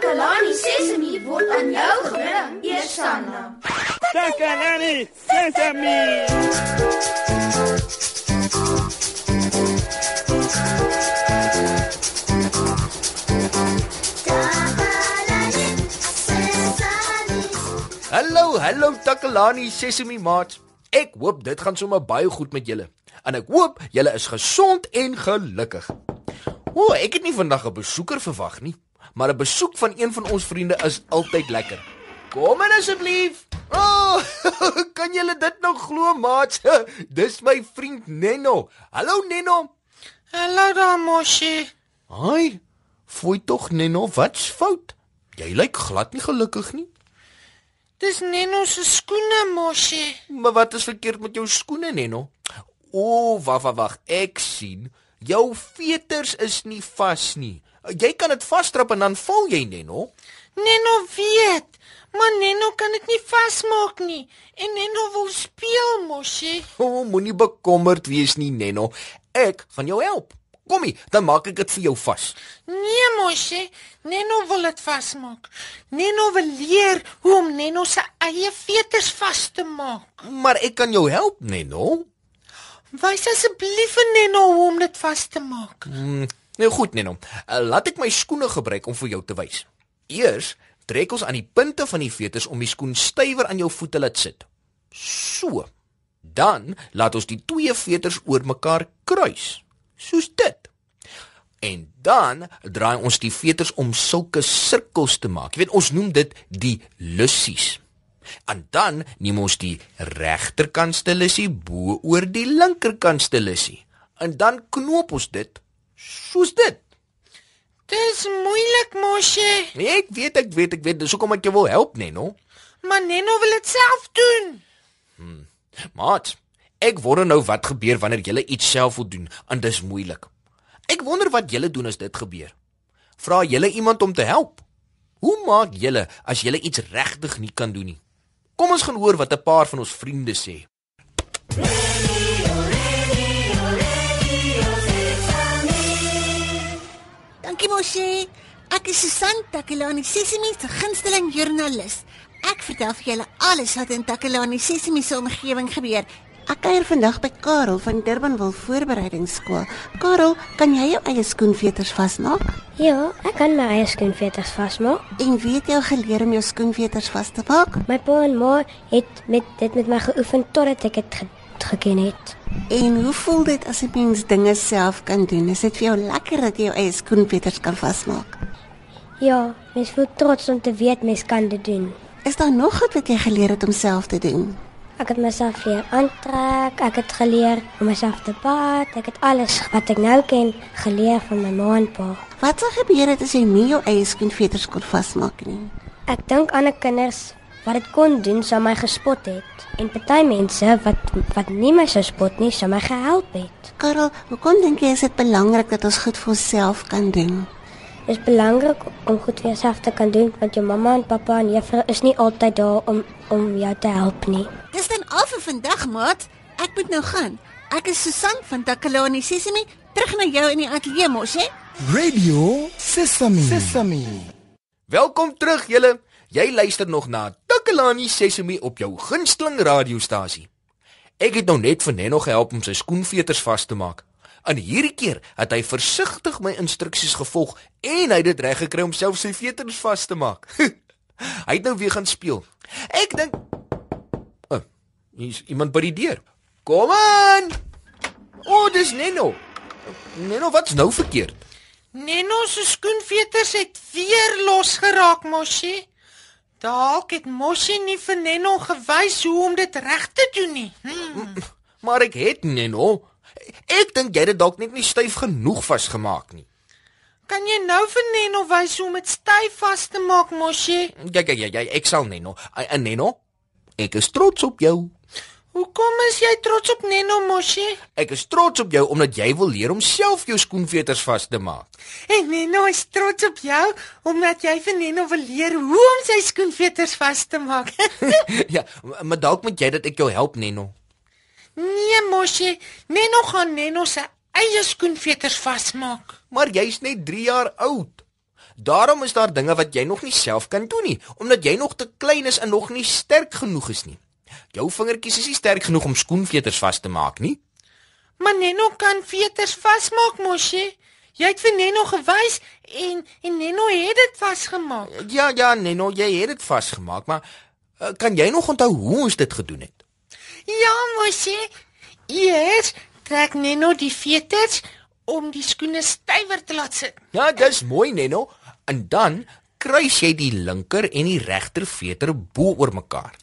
Takalani Sesemi word aan jou gebring, Eersanna. Takalani Sesemi. Hallo, hallo Takalani Sesemi maats. Ek hoop dit gaan sommer baie goed met julle. En ek hoop julle is gesond en gelukkig. O, ek het nie vandag 'n besoeker verwag nie, maar 'n besoek van een van ons vriende is altyd lekker. Kom in asseblief. O, oh, kan julle dit nou glo maats? Dis my vriend Nenno. Hallo Nenno. Hallo daar, Moshi. Haai. Fooi tog Nenno, wat's fout? Jy lyk glad nie gelukkig nie. Dis Neno se skoene, Moshi. Maar wat is verkeerd met jou skoene, Nenno? O, wag, wag, wag. Ek sien jou veters is nie vas nie. Jy kan dit vasstrap en dan val jy, Nenno. Neno weet, maar Neno kan dit nie vasmaak nie. En Neno wil speel, Moshi. O, moenie bekommerd wees nie, Nenno. Ek gaan jou help. Kom hier, dan maak ek dit vir jou vas. Nee, Moshi. Neno wil dit vasmaak. Neno wil leer hoe om Neno se eie veters vas te maak. Maar ek kan jou help, Nenno. Wys asseblief vir Neno hoe om dit vas te maak. Mm, nou goed, Nenno. Uh, laat ek my skoene gebruik om vir jou te wys. Eers trek ons aan die punte van die veters om die skoen stywer aan jou voete laat sit. So. Dan laat ons die twee veters oor mekaar kruis. Soos dit. En dan draai ons die veters om sulke sirkels te maak. Jy weet, ons noem dit die lussies. En dan neem ons die regterkantste lussie bo oor die linkerkantste lussie. En dan knoop ons dit soos dit. Dis moeilik, Moshi. Ek weet, ek weet, ek weet, dis hoekom ek jou wil help, Neno. Maar Neno wil dit self doen. Maat, ek wonder nou wat gebeur wanneer jy iets self wil doen en dis moeilik. Ek wonder wat julle doen as dit gebeur. Vra julle iemand om te help? Hoe maak julle as julle iets regtig nie kan doen nie? Kom ons gaan hoor wat 'n paar van ons vriende sê. Dankie Moshi. Ek is Susan Takelani Sesimi se gunsteling joernalis. Ek vertel vir julle alles wat in Takelani Sesimi se omgewing gebeur. Ek kuier vandag by Karel van Durbanville Voorbereidingsskool. Karel, kan jy jou eie skoenveters vasmaak? Ja, ek kan my eie skoenveters vasmaak. En weet jy al geleer om jou skoenveters vas te maak? My pa en ma het met dit met my geoefen totdat ek dit ge geken het. En hoe voel dit as 'n mens dinge self kan doen? Is dit vir jou lekker dat jy jou eie skoenveters kan vasmaak? Ja, mens voel trots om te weet mens kan dit doen. Is daar nog goed wat jy geleer het om self te doen? Ek het myself leer aantrek, ek het geleer om myself te bad, ek het alles wat ek nou ken geleer van my ma en pa. Wat sou gebeur het as jy nie jou eie skoenveters kon vasmaak nie? Ek dink ander kinders wat dit kon doen sou my gespot het en party mense wat wat nie my sou spot nie sou my gehelp het. Karel, hoekom dink jy is dit belangrik dat ons goed vir onsself kan doen? Dit is belangrik om goed vir jouself te kan doen want jou mamma en pappa en juffrou is nie altyd daar om om jou te help nie. Dis dan al vir vandag, maat. Ek moet nou gaan. Ek is Susan van Takalani Sesimi, terug na jou in die ateljee mos, hè? Radio Sesame. Sesame. Welkom terug julle. Jy luister nog na Takalani Sesemi op jou gunsteling radiostasie. Ek het nou net vir Nenno gehelp om sy skoenveters vas te maak. En hierdie keer het hy versigtig my instruksies gevolg en hy het dit reg gekry om self sy veters vas te maak. hy het nou weer gaan speel. Ek dink oh, hier's iemand by die deur. Kom aan. O, oh, dis Nenno. Nenno, wat's nou verkeerd? Neno se skoenveters het weer losgeraak, Moshi. Dalk het Moshi nie vir Neno gewys hoe om dit reg te doen nie. Hmm. Maar ek het Nenno. Ek dink jy het dit dalk net nie styf genoeg vasgemaak nie. Kan jy nou vir Neno wys hoe om dit styf vas te maak, Moshi? Ja ja ja ja, ek sal Nenno. En Nenno, ek is trots op jou. Hoekom is jy trots op Neno, Moshi? Ek is trots op jou omdat jy wil leer om self jou skoenveters vas te maak. En Neno is trots op jou omdat jy vir Neno wil leer hoe om sy skoenveters vas te maak. ja, maar dalk moet jy dat ek jou help, Nenno. nee, Moshi, Neno gaan Neno se eie skoenveters vasmaak. Maar jy's net 3 jaar oud. Daarom is daar dinge wat jy nog nie self kan doen nie, omdat jy nog te klein is en nog nie sterk genoeg is nie. Jou vingertjies is nie sterk genoeg om skoenveters vas te maak nie. Maar Neno kan veters vasmaak, mosie. Jy het vir Neno gewys en en Neno het dit vasgemaak. Ja, ja, Neno, jy het dit vasgemaak, maar uh, kan jy nog onthou hoe ons dit gedoen het? Ja, mosie. Eers trek Neno die veters om die skoene stywer te laat sit. Ja, dis mooi, Neno. En dan kruis jy die linker en die regter veter bo oor mekaar.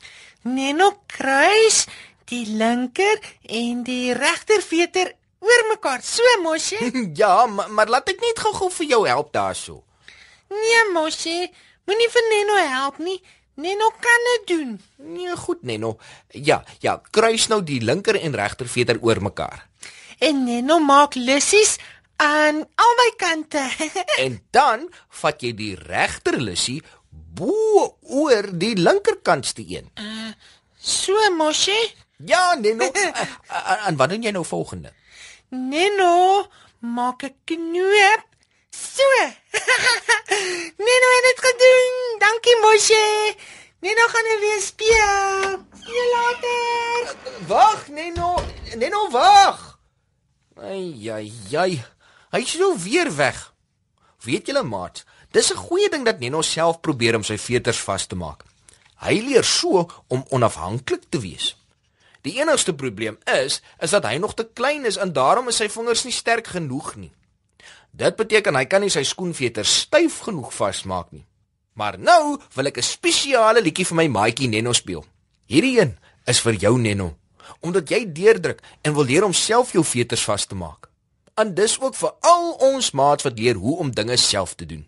Neno kruis die linker en die regter veter oor mekaar. So, mosie. ja, maar, maar laat ek net gou-gou vir jou help daarso. Nee, mosie. Moenie vir Neno help nie. Neno kan dit doen. Nee, goed, Neno. Ja, ja, kruis nou die linker en regter veter oor mekaar. En Neno maak lussies aan albei kante. En dan vat jy die regter lussie bo oor die linkerkantste een. so, mosie. Ja, Neno. En- wat doen jy nou volgende? Neno maak 'n knoop. So. Neno het dit gedoen. Dankie, mosie. Neno gaan nou weer speel. See later. Wag, Neno. Neno, wag. Ai ai ai. Hy's nou weer weg. Weet julle, maat, dis 'n goeie ding dat Neno self probeer om sy veters vas te maak. Hy leer so om onafhanklik te wees. Die enigste probleem is, is dat hy nog te klein is en daarom is sy vingers nie sterk genoeg nie. Dit beteken hy kan nie sy skoenveters styf genoeg vasmaak nie. Maar nou wil ek 'n spesiale liedjie vir my maatjie Neno speel. Hierdie een is vir jou Neno, omdat jy deurdruk en wil leer om self jou veters vas te maak. En dis ook vir al ons maats wat leer hoe om dinge self te doen.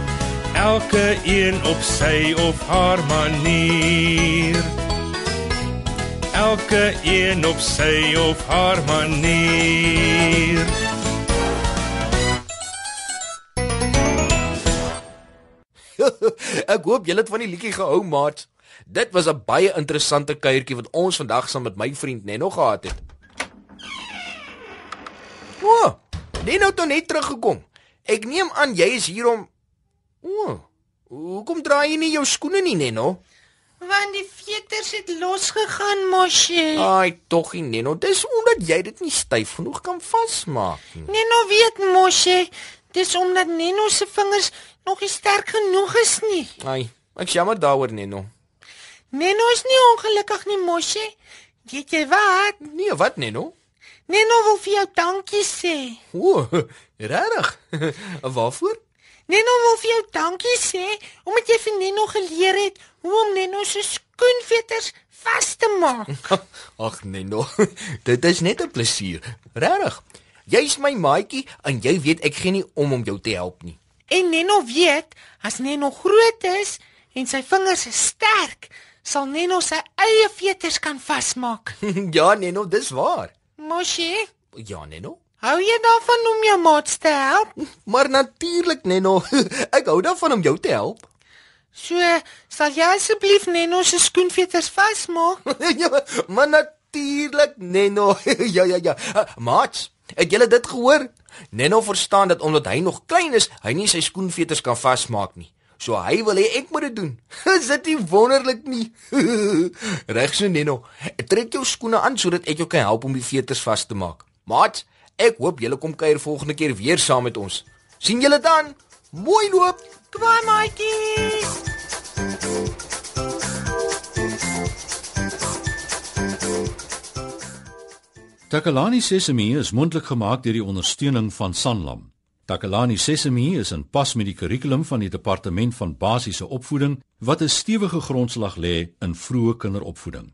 Elke een op sy of haar manier. Elke een op sy of haar manier. ek hoop julle het van die liedjie gehou, maat. Dit was 'n baie interessante kuiertjie wat ons vandag saam met my vriend Neno gehad het. O, Neno het nou net teruggekom. Ek neem aan jy is hier om O, hoekom draai jy nie jou skoene nie, Neno? Want die veters het losgegaan, mosie. Ai, tog nie, Neno. Dis omdat jy dit nie styf genoeg kan vasmaak nie. Neno weet mosie. Dis omdat Neno se vingers nog nie sterk genoeg is nie. Ai, ek jammer daaroor, Neno. Neno is nie ongelukkig nie, mosie. Weet jy wat? Nee, wat, Neno? Neno wil vir jou dankie sê. O, regtig? Waarvoor? Neno wil vir jou dankie sê omdat jy vir Neno geleer het hoe om Neno se skoenveters vas te maak. Ag Neno, dit is net 'n plesier. Regtig. Jy's my maatjie en jy weet ek gee nie om om jou te help nie. En Neno weet as Neno groot is en sy vingers is sterk, sal Neno sy eie veters kan vasmaak. ja, Neno, dis waar. Mosie, Ja, Neno. Hou jy daarvan om jou maats te help? Maar natuurlik, Neno. ek hou daarvan om jou te help. So, sal jy asseblief Neno se skoenveters vasmaak? ja, maar natuurlik, Neno. ja, ja, ja. Uh, Mats, het julle dit gehoor? Neno verstaan dat omdat hy nog klein is, hy nie sy skoenveters kan vasmaak nie. So hy wil hê ek moet dit doen. Is dit nie wonderlik nie? Reg so Neno. Trek jou skoene aan sodat ek jou kan help om die veters vas te maak. Maat, ek hoop julle kom kuier volgende keer weer saam met ons. sien julle dan? Mooi loop. Kwaai maatjies. Takalani Sesemi is mondelik gemaak deur die ondersteuning van Sanlam. Takalani Sesemi is in pas met die kurrikulum van die departement van basiese opvoeding wat 'n stewige grondslag lê in vroeë kinderopvoeding.